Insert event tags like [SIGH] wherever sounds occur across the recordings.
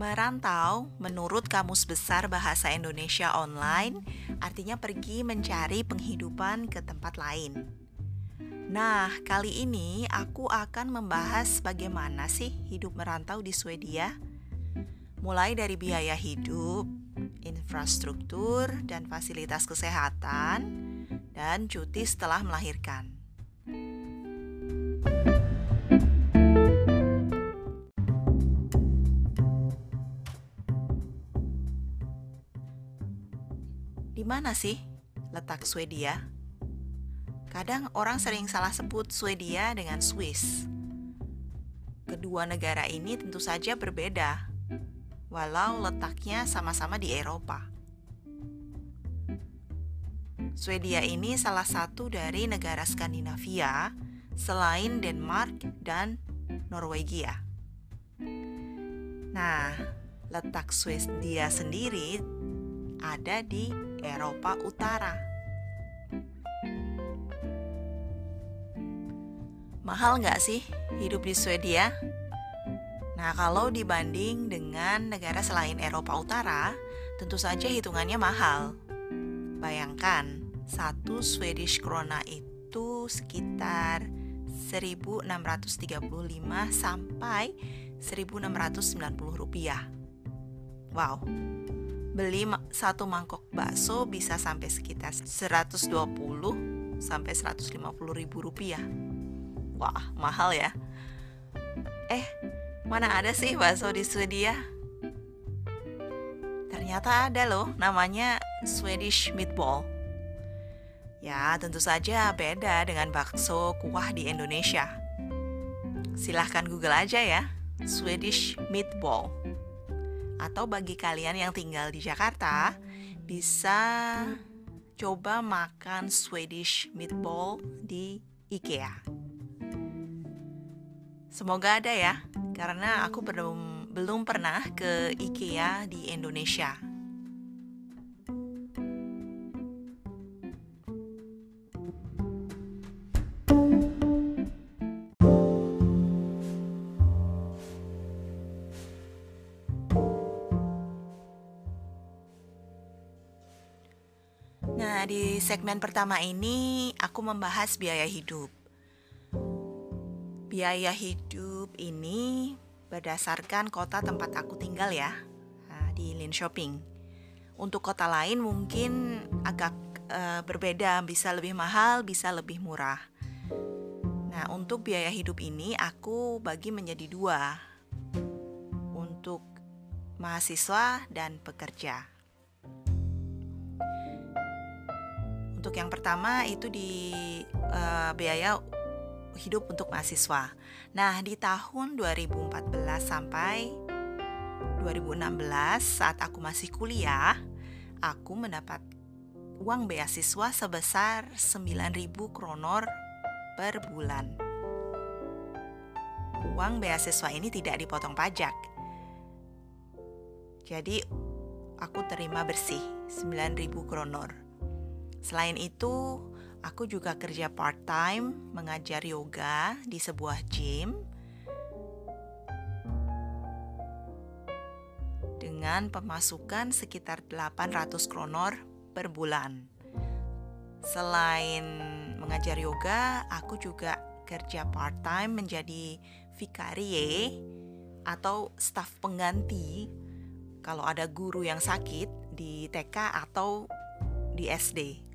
Merantau, menurut Kamus Besar Bahasa Indonesia Online, artinya pergi mencari penghidupan ke tempat lain. Nah, kali ini aku akan membahas bagaimana sih hidup merantau di Swedia. Mulai dari biaya hidup, infrastruktur, dan fasilitas kesehatan, dan cuti setelah melahirkan. Mana sih letak Swedia? Kadang orang sering salah sebut Swedia dengan Swiss. Kedua negara ini tentu saja berbeda, walau letaknya sama-sama di Eropa. Swedia ini salah satu dari negara Skandinavia selain Denmark dan Norwegia. Nah, letak Swedia sendiri ada di Eropa Utara. Mahal nggak sih hidup di Swedia? Nah, kalau dibanding dengan negara selain Eropa Utara, tentu saja hitungannya mahal. Bayangkan, satu Swedish krona itu sekitar 1635 sampai 1690 rupiah. Wow, beli satu mangkok bakso bisa sampai sekitar 120 sampai 150 ribu rupiah. Wah, mahal ya. Eh, mana ada sih bakso di Swedia? Ternyata ada loh, namanya Swedish Meatball. Ya, tentu saja beda dengan bakso kuah di Indonesia. Silahkan Google aja ya, Swedish Meatball atau bagi kalian yang tinggal di Jakarta bisa coba makan Swedish meatball di IKEA. Semoga ada ya, karena aku belum belum pernah ke IKEA di Indonesia. Nah, di segmen pertama ini aku membahas biaya hidup. Biaya hidup ini berdasarkan kota tempat aku tinggal ya, nah, di Linköping. Untuk kota lain mungkin agak uh, berbeda, bisa lebih mahal, bisa lebih murah. Nah, untuk biaya hidup ini aku bagi menjadi dua. Untuk mahasiswa dan pekerja. Untuk yang pertama itu di uh, biaya hidup untuk mahasiswa. Nah, di tahun 2014 sampai 2016 saat aku masih kuliah, aku mendapat uang beasiswa sebesar 9.000 kronor per bulan. Uang beasiswa ini tidak dipotong pajak. Jadi aku terima bersih 9.000 kronor. Selain itu, aku juga kerja part-time mengajar yoga di sebuah gym dengan pemasukan sekitar 800 kronor per bulan. Selain mengajar yoga, aku juga kerja part-time menjadi vikarie atau staf pengganti kalau ada guru yang sakit di TK atau di SD.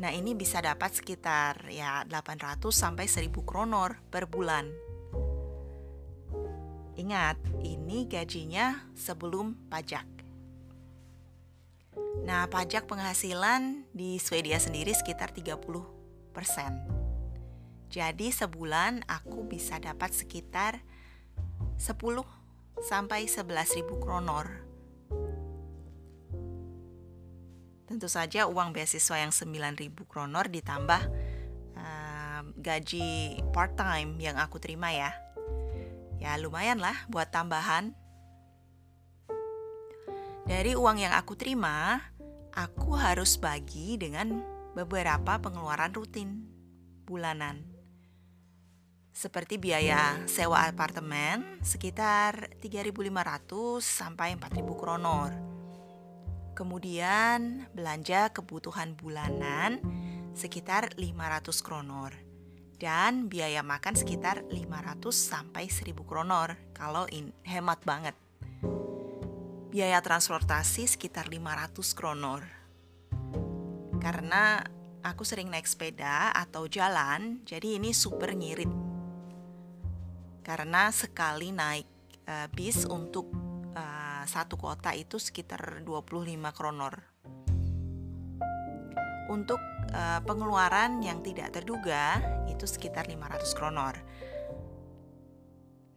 Nah, ini bisa dapat sekitar ya 800 sampai 1000 kronor per bulan. Ingat, ini gajinya sebelum pajak. Nah, pajak penghasilan di Swedia sendiri sekitar 30%. Jadi sebulan aku bisa dapat sekitar 10 sampai 11.000 kronor Tentu saja uang beasiswa yang 9.000 kronor ditambah uh, gaji part time yang aku terima ya. Ya lumayan lah buat tambahan. Dari uang yang aku terima, aku harus bagi dengan beberapa pengeluaran rutin bulanan. seperti biaya sewa apartemen sekitar 3.500 sampai 4.000 kronor. Kemudian belanja kebutuhan bulanan sekitar 500 kronor dan biaya makan sekitar 500 sampai 1000 kronor kalau in, hemat banget. Biaya transportasi sekitar 500 kronor. Karena aku sering naik sepeda atau jalan, jadi ini super ngirit karena sekali naik uh, bis untuk satu kota itu sekitar 25 kronor. Untuk uh, pengeluaran yang tidak terduga itu sekitar 500 kronor.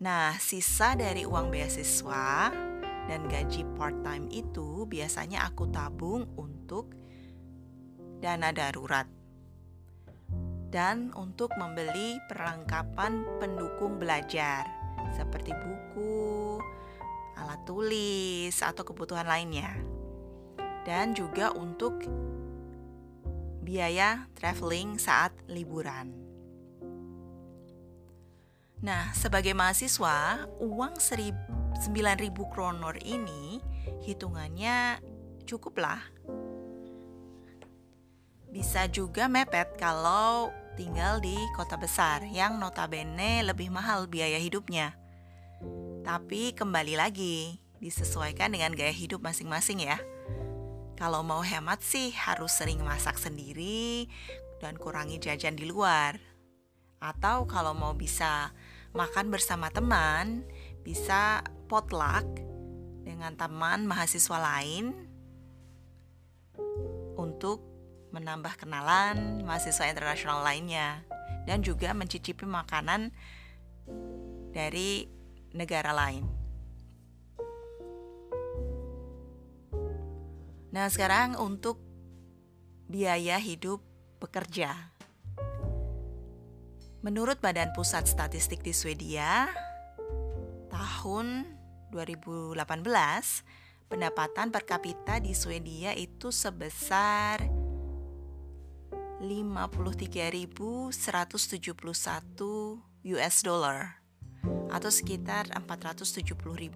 Nah, sisa dari uang beasiswa dan gaji part-time itu biasanya aku tabung untuk dana darurat dan untuk membeli perlengkapan pendukung belajar seperti buku, alat tulis, atau kebutuhan lainnya. Dan juga untuk biaya traveling saat liburan. Nah, sebagai mahasiswa, uang 9.000 kronor ini hitungannya cukuplah. Bisa juga mepet kalau tinggal di kota besar yang notabene lebih mahal biaya hidupnya. Tapi kembali lagi, disesuaikan dengan gaya hidup masing-masing ya. Kalau mau hemat sih harus sering masak sendiri dan kurangi jajan di luar. Atau kalau mau bisa makan bersama teman, bisa potluck dengan teman mahasiswa lain untuk menambah kenalan mahasiswa internasional lainnya, dan juga mencicipi makanan dari negara lain. Nah, sekarang untuk biaya hidup pekerja. Menurut Badan Pusat Statistik di Swedia, tahun 2018 pendapatan per kapita di Swedia itu sebesar 53.171 US dollar atau sekitar 470.000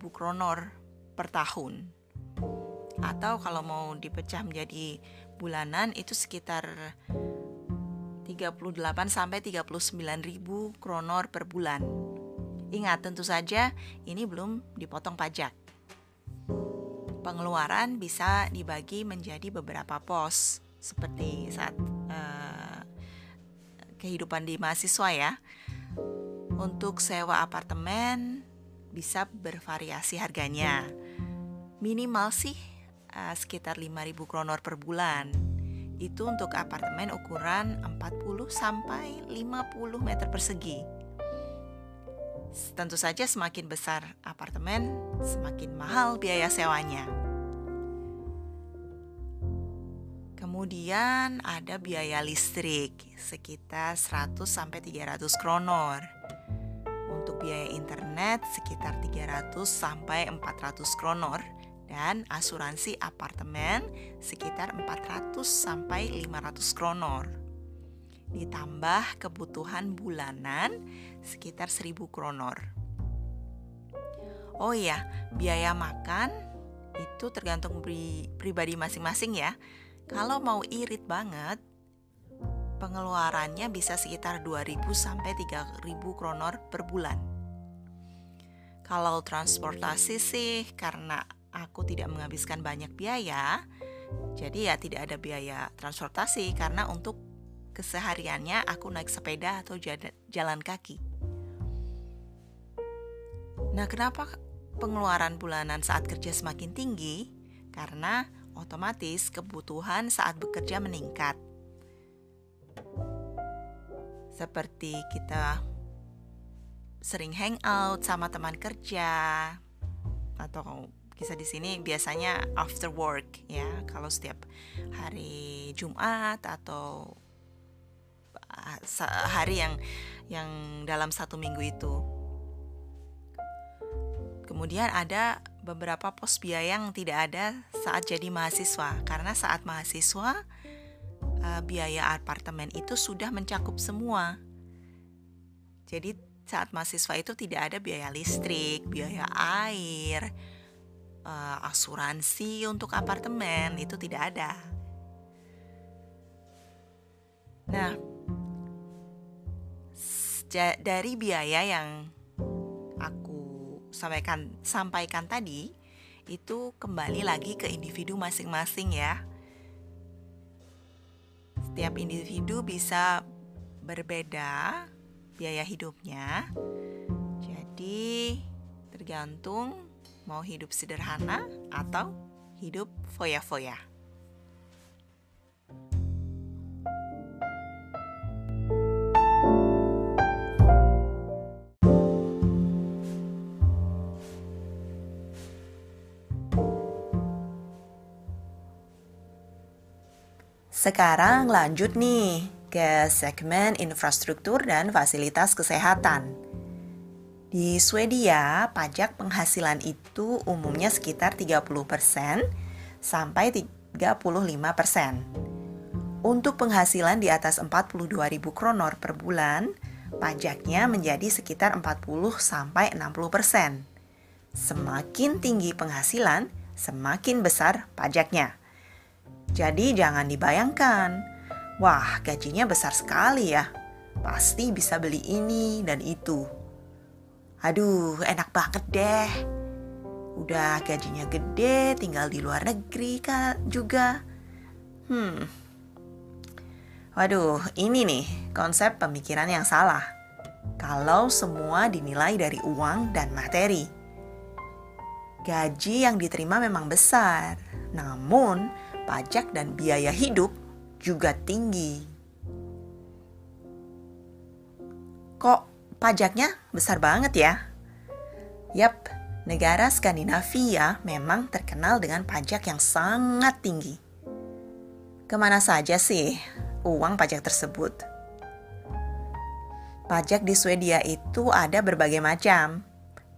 kronor per tahun. Atau kalau mau dipecah menjadi bulanan itu sekitar 38 sampai 39.000 kronor per bulan. Ingat tentu saja ini belum dipotong pajak. Pengeluaran bisa dibagi menjadi beberapa pos seperti saat uh, kehidupan di mahasiswa ya. Untuk sewa apartemen bisa bervariasi harganya. Minimal sih uh, sekitar 5000 kronor per bulan. Itu untuk apartemen ukuran 40 sampai 50 meter persegi. Tentu saja semakin besar apartemen, semakin mahal biaya sewanya. Kemudian ada biaya listrik sekitar 100 sampai 300 kronor. Untuk biaya internet sekitar 300 sampai 400 kronor dan asuransi apartemen sekitar 400 sampai 500 kronor. Ditambah kebutuhan bulanan sekitar 1000 kronor. Oh iya, biaya makan itu tergantung pri pribadi masing-masing ya kalau mau irit banget, pengeluarannya bisa sekitar 2000 sampai 3000 kronor per bulan. Kalau transportasi sih karena aku tidak menghabiskan banyak biaya, jadi ya tidak ada biaya transportasi karena untuk kesehariannya aku naik sepeda atau jalan kaki. Nah, kenapa pengeluaran bulanan saat kerja semakin tinggi? Karena otomatis kebutuhan saat bekerja meningkat. Seperti kita sering hangout sama teman kerja atau kisah di sini biasanya after work ya. Kalau setiap hari Jumat atau ah, hari yang yang dalam satu minggu itu. Kemudian ada beberapa pos biaya yang tidak ada saat jadi mahasiswa karena saat mahasiswa uh, biaya apartemen itu sudah mencakup semua. Jadi saat mahasiswa itu tidak ada biaya listrik, biaya air, uh, asuransi untuk apartemen itu tidak ada. Nah, dari biaya yang aku sampaikan sampaikan tadi itu kembali lagi ke individu masing-masing ya. Setiap individu bisa berbeda biaya hidupnya. Jadi tergantung mau hidup sederhana atau hidup foya-foya. Sekarang lanjut nih ke segmen infrastruktur dan fasilitas kesehatan. Di Swedia, pajak penghasilan itu umumnya sekitar 30% sampai 35%. Untuk penghasilan di atas 42.000 kronor per bulan, pajaknya menjadi sekitar 40 sampai 60%. Semakin tinggi penghasilan, semakin besar pajaknya. Jadi jangan dibayangkan Wah, gajinya besar sekali ya. Pasti bisa beli ini dan itu. Aduh, enak banget deh. Udah gajinya gede, tinggal di luar negeri kan juga. Hmm. Waduh, ini nih konsep pemikiran yang salah. Kalau semua dinilai dari uang dan materi. Gaji yang diterima memang besar, namun pajak dan biaya hidup juga tinggi. Kok pajaknya besar banget ya? Yap, negara Skandinavia memang terkenal dengan pajak yang sangat tinggi. Ke mana saja sih uang pajak tersebut? Pajak di Swedia itu ada berbagai macam,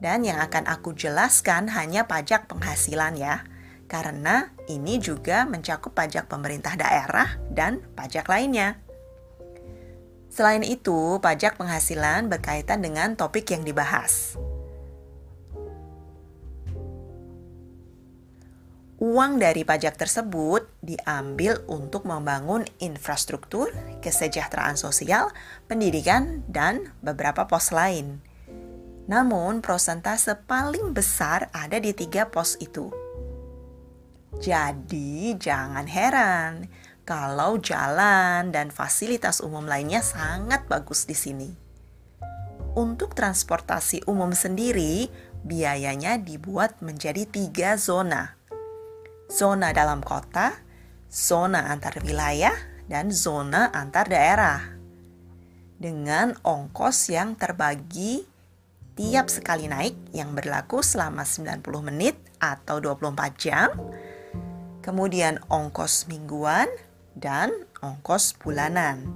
dan yang akan aku jelaskan hanya pajak penghasilan ya karena ini juga mencakup pajak pemerintah daerah dan pajak lainnya. Selain itu, pajak penghasilan berkaitan dengan topik yang dibahas. Uang dari pajak tersebut diambil untuk membangun infrastruktur, kesejahteraan sosial, pendidikan, dan beberapa pos lain. Namun, prosentase paling besar ada di tiga pos itu jadi, jangan heran kalau jalan dan fasilitas umum lainnya sangat bagus di sini. Untuk transportasi umum sendiri, biayanya dibuat menjadi tiga zona. Zona dalam kota, zona antar wilayah, dan zona antar daerah. Dengan ongkos yang terbagi tiap sekali naik yang berlaku selama 90 menit atau 24 jam, kemudian ongkos mingguan, dan ongkos bulanan.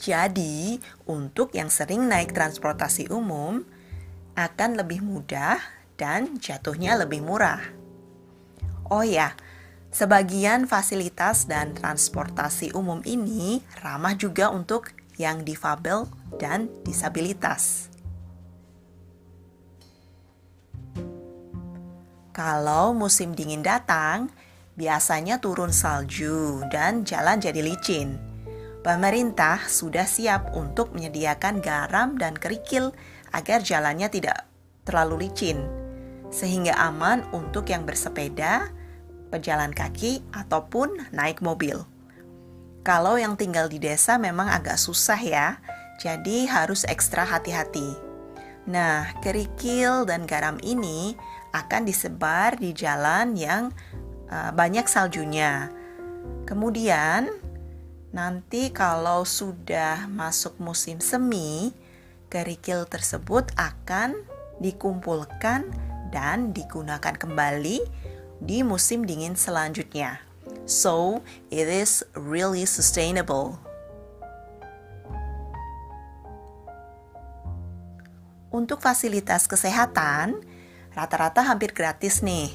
Jadi, untuk yang sering naik transportasi umum akan lebih mudah dan jatuhnya lebih murah. Oh ya, sebagian fasilitas dan transportasi umum ini ramah juga untuk yang difabel dan disabilitas. Kalau musim dingin datang, biasanya turun salju dan jalan jadi licin. Pemerintah sudah siap untuk menyediakan garam dan kerikil agar jalannya tidak terlalu licin, sehingga aman untuk yang bersepeda, pejalan kaki, ataupun naik mobil. Kalau yang tinggal di desa memang agak susah ya, jadi harus ekstra hati-hati. Nah, kerikil dan garam ini akan disebar di jalan yang uh, banyak saljunya. Kemudian nanti kalau sudah masuk musim semi, kerikil tersebut akan dikumpulkan dan digunakan kembali di musim dingin selanjutnya. So, it is really sustainable. Untuk fasilitas kesehatan, rata-rata hampir gratis nih,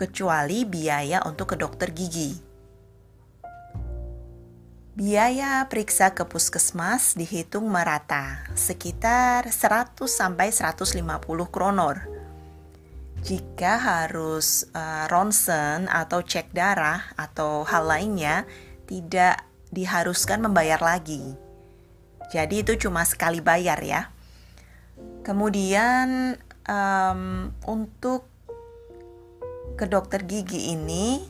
kecuali biaya untuk ke dokter gigi. Biaya periksa ke puskesmas dihitung merata, sekitar 100 sampai 150 kronor. Jika harus uh, ronsen atau cek darah atau hal lainnya, tidak diharuskan membayar lagi. Jadi itu cuma sekali bayar ya. Kemudian um, untuk ke dokter gigi ini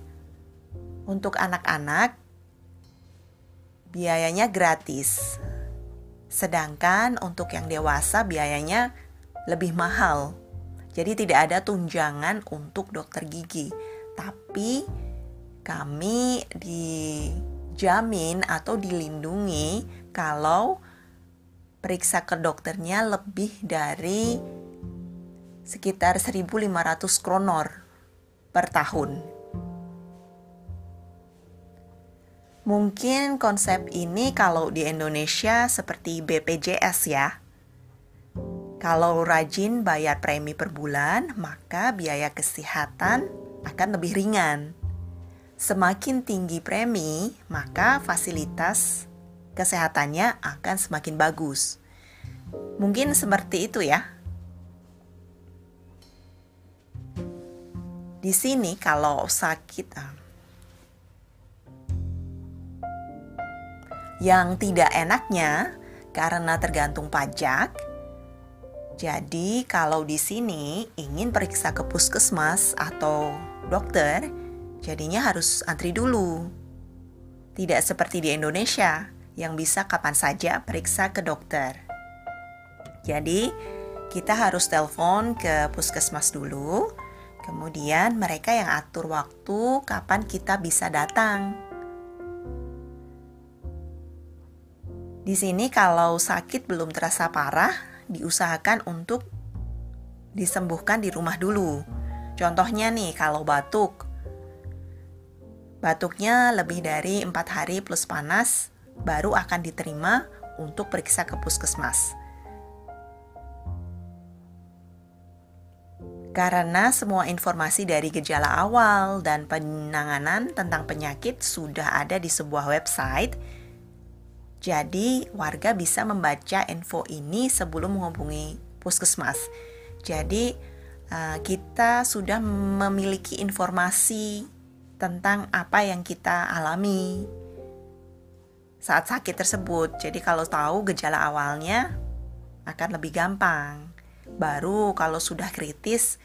untuk anak-anak biayanya gratis. Sedangkan untuk yang dewasa biayanya lebih mahal. Jadi tidak ada tunjangan untuk dokter gigi. Tapi kami dijamin atau dilindungi kalau periksa ke dokternya lebih dari sekitar 1500 kronor per tahun. Mungkin konsep ini kalau di Indonesia seperti BPJS ya. Kalau rajin bayar premi per bulan, maka biaya kesehatan akan lebih ringan. Semakin tinggi premi, maka fasilitas kesehatannya akan semakin bagus. Mungkin seperti itu ya. Di sini kalau sakit, ah, Yang tidak enaknya karena tergantung pajak. Jadi, kalau di sini ingin periksa ke puskesmas atau dokter, jadinya harus antri dulu. Tidak seperti di Indonesia yang bisa kapan saja periksa ke dokter. Jadi, kita harus telepon ke puskesmas dulu, kemudian mereka yang atur waktu kapan kita bisa datang. Di sini kalau sakit belum terasa parah, diusahakan untuk disembuhkan di rumah dulu. Contohnya nih kalau batuk. Batuknya lebih dari empat hari plus panas baru akan diterima untuk periksa ke puskesmas. Karena semua informasi dari gejala awal dan penanganan tentang penyakit sudah ada di sebuah website, jadi, warga bisa membaca info ini sebelum menghubungi puskesmas. Jadi, eh, kita sudah memiliki informasi tentang apa yang kita alami saat sakit tersebut. Jadi, kalau tahu gejala awalnya akan lebih gampang. Baru kalau sudah kritis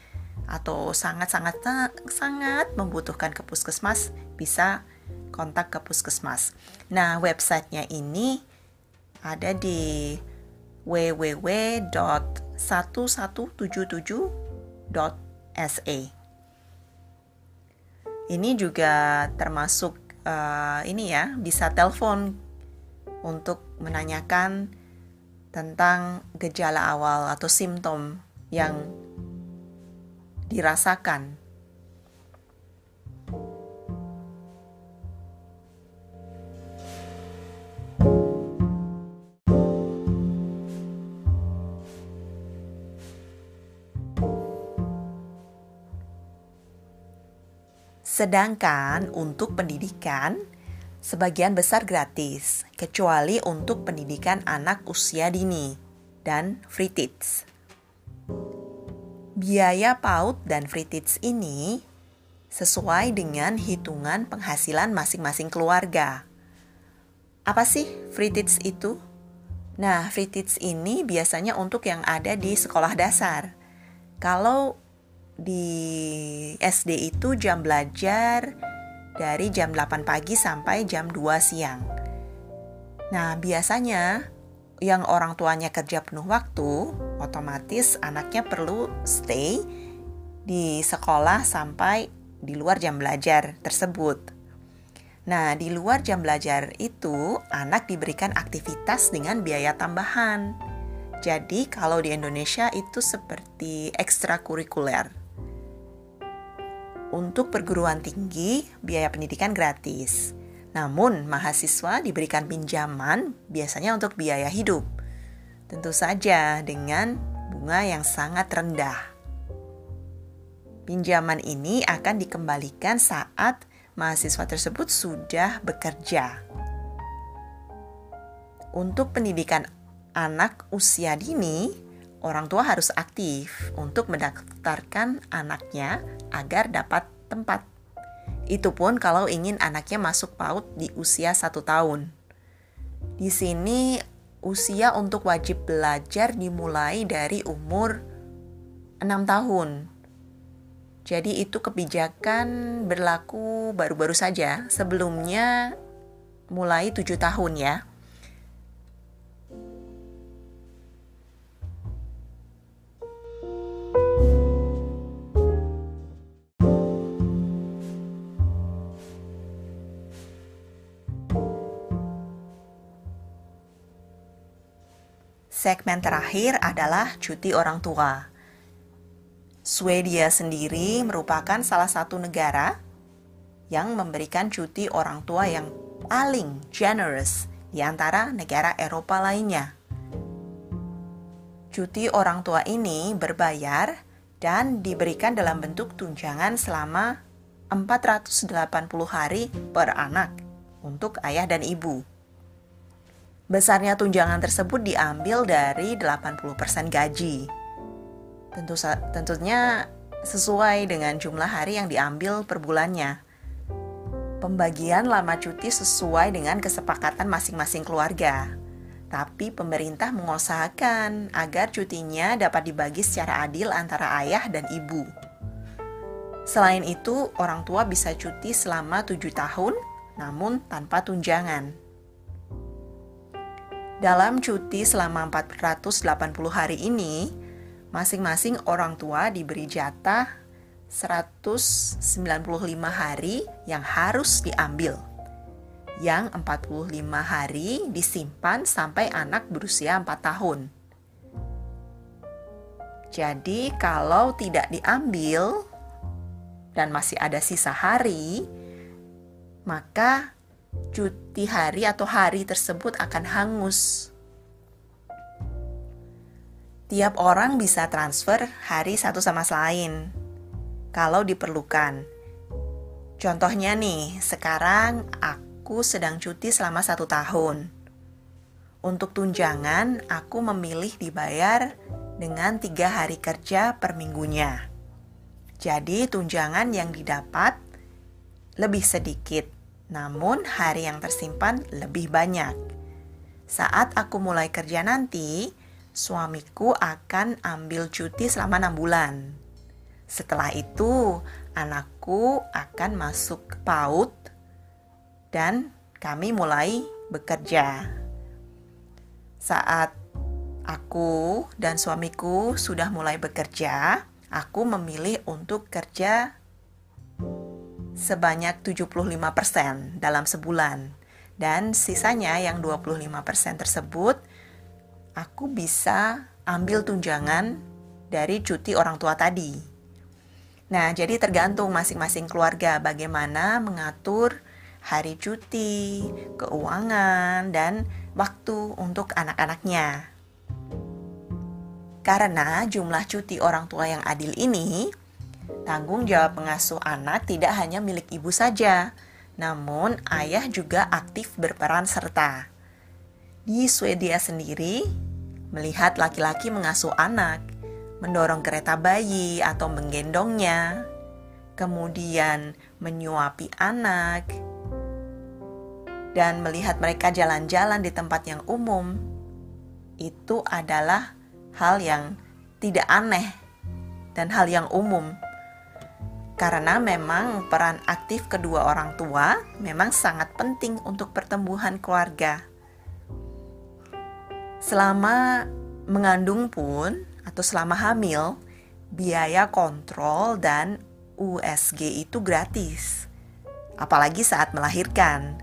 atau sangat-sangat sangat membutuhkan ke puskesmas bisa kontak ke puskesmas. Nah, websitenya ini ada di www.1177.se. Ini juga termasuk uh, ini ya, bisa telepon untuk menanyakan tentang gejala awal atau simptom yang dirasakan. Sedangkan untuk pendidikan, sebagian besar gratis, kecuali untuk pendidikan anak usia dini dan free teach. Biaya PAUD dan free teach ini sesuai dengan hitungan penghasilan masing-masing keluarga. Apa sih free teach itu? Nah, free teach ini biasanya untuk yang ada di sekolah dasar. Kalau di SD itu jam belajar dari jam 8 pagi sampai jam 2 siang. Nah, biasanya yang orang tuanya kerja penuh waktu, otomatis anaknya perlu stay di sekolah sampai di luar jam belajar tersebut. Nah, di luar jam belajar itu, anak diberikan aktivitas dengan biaya tambahan. Jadi, kalau di Indonesia itu seperti ekstrakurikuler. Untuk perguruan tinggi, biaya pendidikan gratis. Namun, mahasiswa diberikan pinjaman biasanya untuk biaya hidup. Tentu saja dengan bunga yang sangat rendah. Pinjaman ini akan dikembalikan saat mahasiswa tersebut sudah bekerja. untuk pendidikan anak usia dini, orang tua harus aktif untuk mendaftarkan anaknya agar dapat tempat. Itu pun kalau ingin anaknya masuk PAUD di usia satu tahun. Di sini usia untuk wajib belajar dimulai dari umur 6 tahun. Jadi itu kebijakan berlaku baru-baru saja. Sebelumnya mulai tujuh tahun ya. Segmen terakhir adalah cuti orang tua. Swedia sendiri merupakan salah satu negara yang memberikan cuti orang tua yang paling generous di antara negara Eropa lainnya. Cuti orang tua ini berbayar dan diberikan dalam bentuk tunjangan selama 480 hari per anak untuk ayah dan ibu. Besarnya tunjangan tersebut diambil dari 80% gaji. Tentu tentunya sesuai dengan jumlah hari yang diambil per bulannya. Pembagian lama cuti sesuai dengan kesepakatan masing-masing keluarga. Tapi pemerintah mengusahakan agar cutinya dapat dibagi secara adil antara ayah dan ibu. Selain itu, orang tua bisa cuti selama tujuh tahun, namun tanpa tunjangan. Dalam cuti selama 480 hari ini, masing-masing orang tua diberi jatah 195 hari yang harus diambil. Yang 45 hari disimpan sampai anak berusia 4 tahun. Jadi kalau tidak diambil dan masih ada sisa hari, maka cuti hari atau hari tersebut akan hangus. Tiap orang bisa transfer hari satu sama lain kalau diperlukan. Contohnya nih, sekarang aku sedang cuti selama satu tahun. Untuk tunjangan, aku memilih dibayar dengan tiga hari kerja per minggunya. Jadi tunjangan yang didapat lebih sedikit, namun hari yang tersimpan lebih banyak. Saat aku mulai kerja nanti, suamiku akan ambil cuti selama enam bulan. Setelah itu, anakku akan masuk ke PAUD dan kami mulai bekerja. Saat aku dan suamiku sudah mulai bekerja, aku memilih untuk kerja sebanyak 75% dalam sebulan. Dan sisanya yang 25% tersebut aku bisa ambil tunjangan dari cuti orang tua tadi. Nah, jadi tergantung masing-masing keluarga bagaimana mengatur hari cuti, keuangan, dan waktu untuk anak-anaknya. Karena jumlah cuti orang tua yang adil ini, tanggung jawab pengasuh anak tidak hanya milik ibu saja, namun ayah juga aktif berperan serta. Di Swedia sendiri, melihat laki-laki mengasuh anak mendorong kereta bayi atau menggendongnya, kemudian menyuapi anak, dan melihat mereka jalan-jalan di tempat yang umum, itu adalah hal yang tidak aneh dan hal yang umum. Karena memang peran aktif kedua orang tua memang sangat penting untuk pertumbuhan keluarga. Selama mengandung pun atau selama hamil, biaya kontrol dan USG itu gratis. Apalagi saat melahirkan.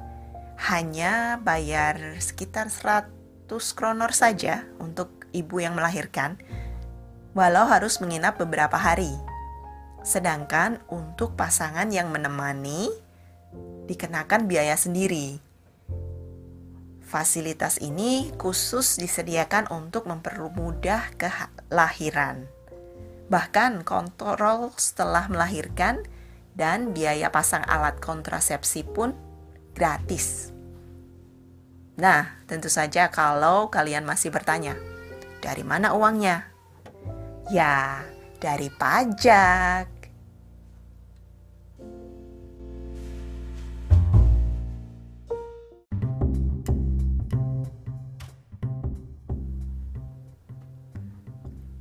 Hanya bayar sekitar 100 kronor saja untuk ibu yang melahirkan, walau harus menginap beberapa hari. Sedangkan untuk pasangan yang menemani dikenakan biaya sendiri. Fasilitas ini khusus disediakan untuk mempermudah kelahiran. Bahkan kontrol setelah melahirkan dan biaya pasang alat kontrasepsi pun gratis. Nah, tentu saja kalau kalian masih bertanya, dari mana uangnya? Ya, dari pajak.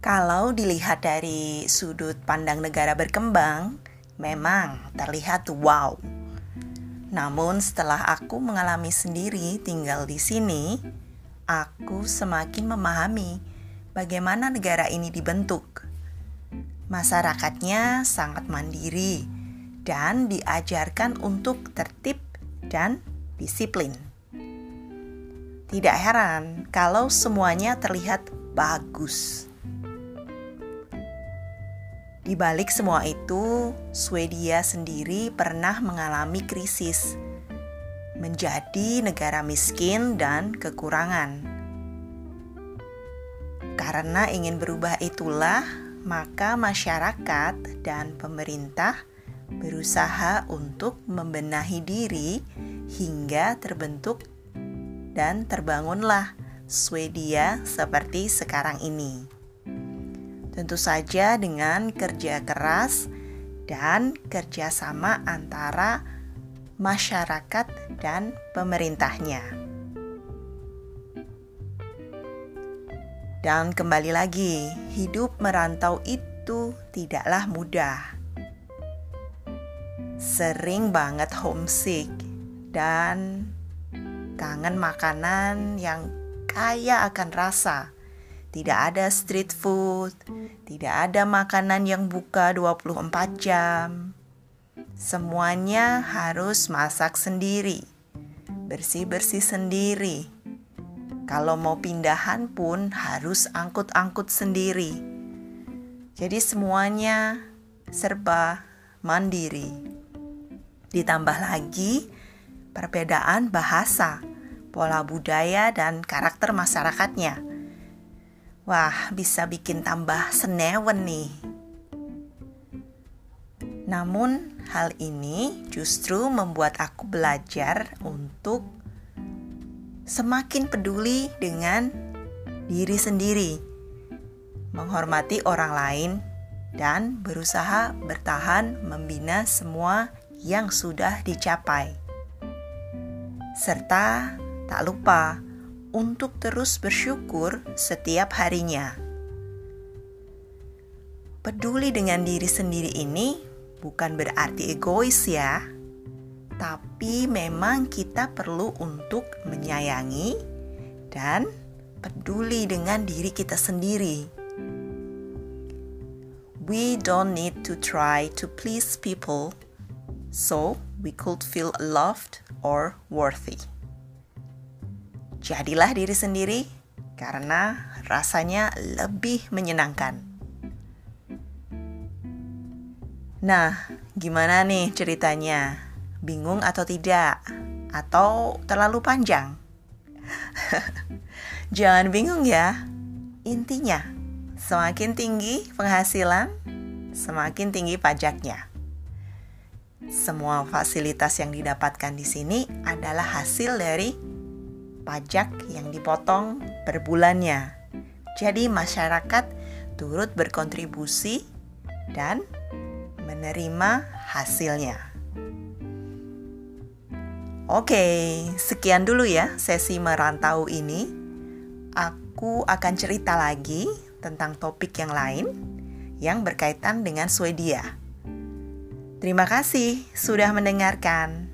Kalau dilihat dari sudut pandang negara berkembang, memang terlihat wow. Namun setelah aku mengalami sendiri tinggal di sini, aku semakin memahami bagaimana negara ini dibentuk. Masyarakatnya sangat mandiri dan diajarkan untuk tertib dan disiplin. Tidak heran kalau semuanya terlihat bagus. Di balik semua itu, Swedia sendiri pernah mengalami krisis, menjadi negara miskin dan kekurangan. Karena ingin berubah itulah, maka masyarakat dan pemerintah berusaha untuk membenahi diri hingga terbentuk dan terbangunlah Swedia seperti sekarang ini. Tentu saja dengan kerja keras dan kerjasama antara masyarakat dan pemerintahnya. Dan kembali lagi, hidup merantau itu tidaklah mudah. Sering banget homesick dan kangen makanan yang kaya akan rasa tidak ada street food, tidak ada makanan yang buka 24 jam. Semuanya harus masak sendiri, bersih-bersih sendiri. Kalau mau pindahan pun harus angkut-angkut sendiri. Jadi semuanya serba mandiri. Ditambah lagi perbedaan bahasa, pola budaya dan karakter masyarakatnya Wah, bisa bikin tambah senewen nih. Namun, hal ini justru membuat aku belajar untuk semakin peduli dengan diri sendiri, menghormati orang lain, dan berusaha bertahan membina semua yang sudah dicapai, serta tak lupa untuk terus bersyukur setiap harinya. Peduli dengan diri sendiri ini bukan berarti egois, ya, tapi memang kita perlu untuk menyayangi dan peduli dengan diri kita sendiri. We don't need to try to please people, so we could feel loved or worthy. Jadilah diri sendiri karena rasanya lebih menyenangkan. Nah, gimana nih ceritanya? Bingung atau tidak? Atau terlalu panjang? [LAUGHS] Jangan bingung ya. Intinya, semakin tinggi penghasilan, semakin tinggi pajaknya. Semua fasilitas yang didapatkan di sini adalah hasil dari pajak yang dipotong per bulannya. Jadi masyarakat turut berkontribusi dan menerima hasilnya. Oke, sekian dulu ya sesi merantau ini. Aku akan cerita lagi tentang topik yang lain yang berkaitan dengan Swedia. Terima kasih sudah mendengarkan.